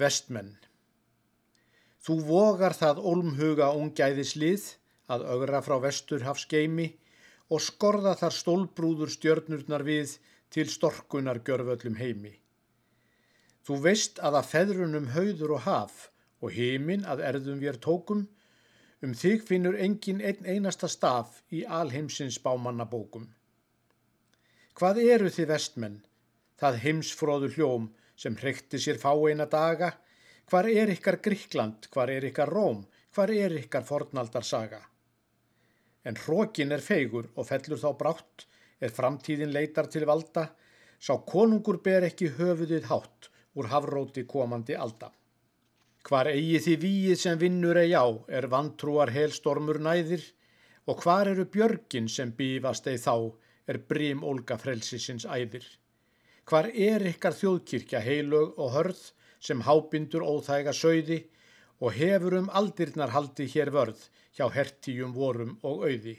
Vestmenn Þú vogar það ólmhuga ungæðis lið að ögra frá vestur hafskeimi og skorða þar stólbrúður stjörnurnar við til storkunar gjörföllum heimi. Þú veist að að feðrunum hauður og haf og heiminn að erðum við tókum, um þig finnur engin einn einasta staf í alheimsins bámannabókum. Hvað eru þið vestmenn, það heimsfróðu hljóm sem hrekti sér fáeina daga, hvar er ykkar Gríkland, hvar er ykkar Róm, hvar er ykkar fornaldarsaga. En hrókin er feigur og fellur þá brátt, er framtíðin leitar til valda, sá konungur ber ekki höfuðið hátt úr hafróti komandi alda. Hvar eigi því víið sem vinnur eigi á er vantrúar helstormur næðir og hvar eru björgin sem bífast eigi þá er brim Olga frelsisins æðir. Hvar er ykkar þjóðkirkja heilög og hörð sem hábindur óþæga söiði og hefur um aldirnar haldi hér vörð hjá hertíjum vorum og auði.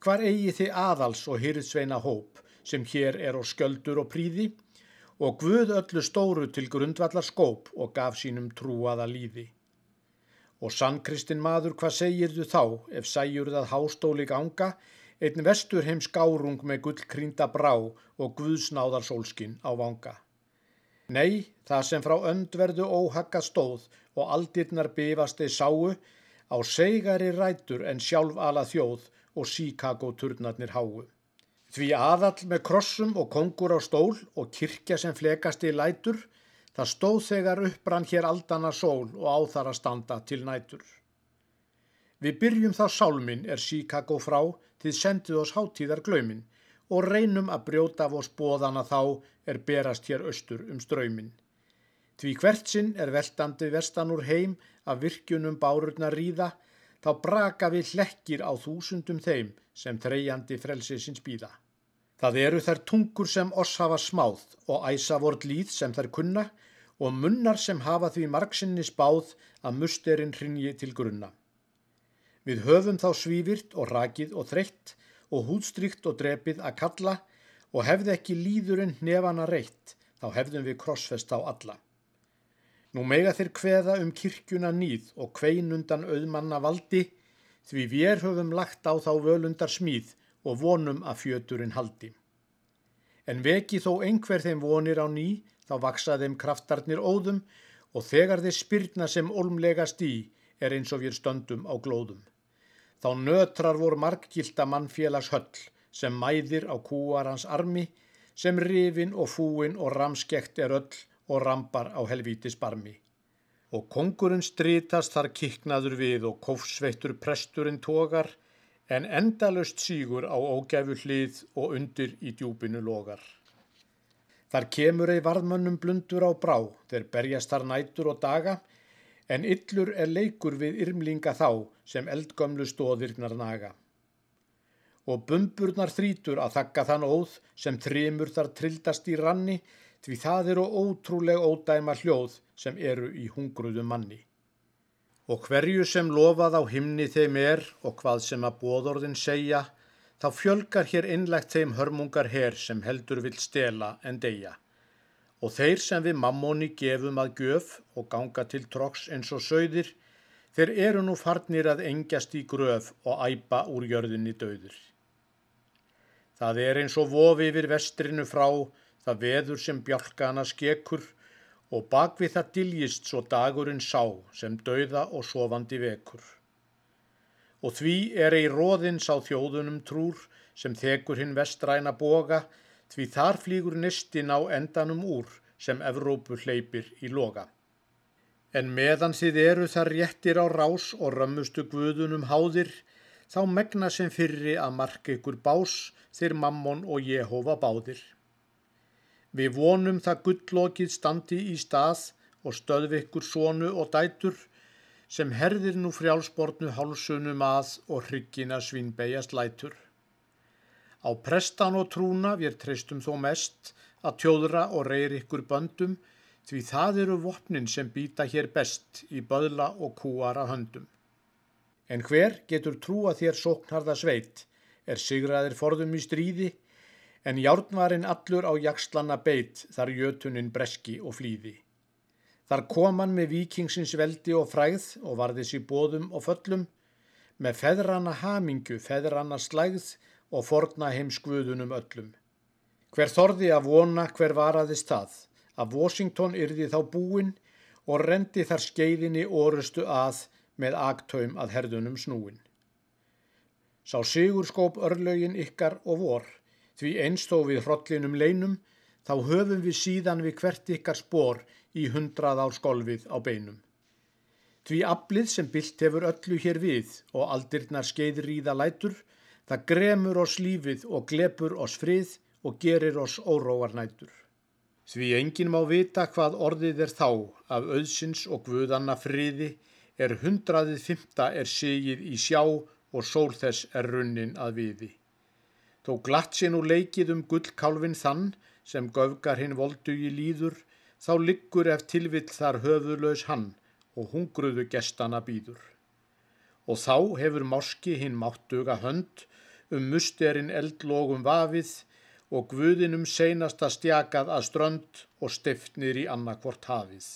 Hvar eigi þið aðals og hyrðsveina hóp sem hér er á sköldur og príði og Guð öllu stóru til grundvallar skóp og gaf sínum trúaða líði. Og sannkristin maður, hvað segir þú þá ef sæjur það hástóli ganga einn vestur heims gárung með gullkrýnda brá og guðsnáðar sólskin á vanga. Nei, það sem frá öndverðu óhagga stóð og aldirnar bifasti sáu á segari rætur en sjálf ala þjóð og Chicago turnarnir háu. Því aðall með krossum og kongur á stól og kirkja sem flekast í lætur, það stóð þegar upprann hér aldana sól og á þar að standa til nætur. Við byrjum þá sálmin er Chicago frá þið sendið oss hátíðar glöymin og reynum að brjóta af oss bóðana þá er berast hér austur um ströymin. Því hvert sinn er veltandi vestan úr heim af virkjunum bárurna ríða, þá braka við hlekkir á þúsundum þeim sem þreyjandi frelsi sinns býða. Það eru þær tungur sem oss hafa smáð og æsa vort líð sem þær kunna og munnar sem hafa því margsinni spáð að musterinn hrinji til grunna. Við höfum þá svífirt og rakið og þreytt og húdstrykt og drepið að kalla og hefði ekki líðurinn nefana reitt, þá hefðum við krossfest á alla. Nú mega þeir kveða um kirkjuna nýð og kveinundan auðmanna valdi, því við höfum lagt á þá völundar smíð og vonum að fjöturinn haldi. En veki þó einhver þeim vonir á ný, þá vaksa þeim kraftarnir óðum og þegar þeir spyrna sem olmlegast í er eins og við stöndum á glóðum. Þá nötrar vor marggilda mannfélags höll sem mæðir á kúarans armi sem rifin og fúin og ramskekt er öll og rambar á helvítis barmi. Og kongurinn strítast þar kiknaður við og kófsveittur presturinn tógar en endalust sígur á ógæfu hlið og undir í djúpinu logar. Þar kemur ei varðmönnum blundur á brá, þeir berjast þar nætur og daga en yllur er leikur við yrmlinga þá sem eldgömlu stóðirnar naga. Og bumburnar þrítur að þakka þann óð sem þrymur þar trildast í ranni því það eru ótrúleg ódæma hljóð sem eru í hungruðu manni. Og hverju sem lofað á himni þeim er og hvað sem að bóðorðin segja, þá fjölgar hér innlegt þeim hörmungar her sem heldur vil stela en deyja og þeir sem við mammóni gefum að gjöf og ganga til troks eins og sögðir, þeir eru nú farnir að engjast í gröf og æpa úr jörðinni döður. Það er eins og vofi yfir vestrinu frá, það veður sem bjálkana skekur og bakvið það diljist svo dagurinn sá sem döða og sofandi vekur. Og því er ei róðins á þjóðunum trúr sem þekur hinn vestræna boga því þar flýgur nistin á endanum úr sem Evrópu hleypir í loga. En meðan þið eru þar réttir á rás og römmustu guðunum háðir, þá megna sem fyrri að marka ykkur bás þeir mammon og Jehova báðir. Við vonum það gullokið standi í stað og stöðvi ykkur sonu og dætur sem herðir nú frjálsbortnu hálsunum að og hryggina svínbegjast lætur. Á prestan og trúna við treystum þó mest að tjóðra og reyri ykkur böndum því það eru vopnin sem býta hér best í böðla og kúara höndum. En hver getur trúa þér sóknarða sveit er sigraðir forðum í stríði en járnvarinn allur á jakslanna beit þar jötunin breski og flýði. Þar kom hann með vikingsins veldi og fræð og varðis í bóðum og föllum, með feðrana hamingu, feðrana slægð og forna heimskvöðunum öllum. Hver þorði að vona hver varaðist það, að Washington yrði þá búinn og rendi þar skeiðinni orustu að með agtaum að herðunum snúin. Sá sigur skóp örlögin ykkar og vor, því einstó við hrollinum leinum, þá höfum við síðan við hvert ykkar spór í hundrað ár skolfið á beinum. Því aflið sem byllt hefur öllu hér við og aldirnar það lætur, það gremur oss lífið og glepur oss frið og gerir oss óróarnætur. Því enginn má vita hvað orðið er þá af auðsins og guðanna friði er hundraðið fymta er sigið í sjá og sól þess er runnin að viði. Þó glatt sinn og leikið um gullkálfin þann sem göfgar hinn voldu í líður, þá liggur ef tilvill þar höfuðlaus hann og hungruðu gestana býður. Og þá hefur morski hinn máttuga hönd um musterinn eldlógum vafið og guðinum seinasta stjakað að strönd og stiftnir í annarkvort hafið.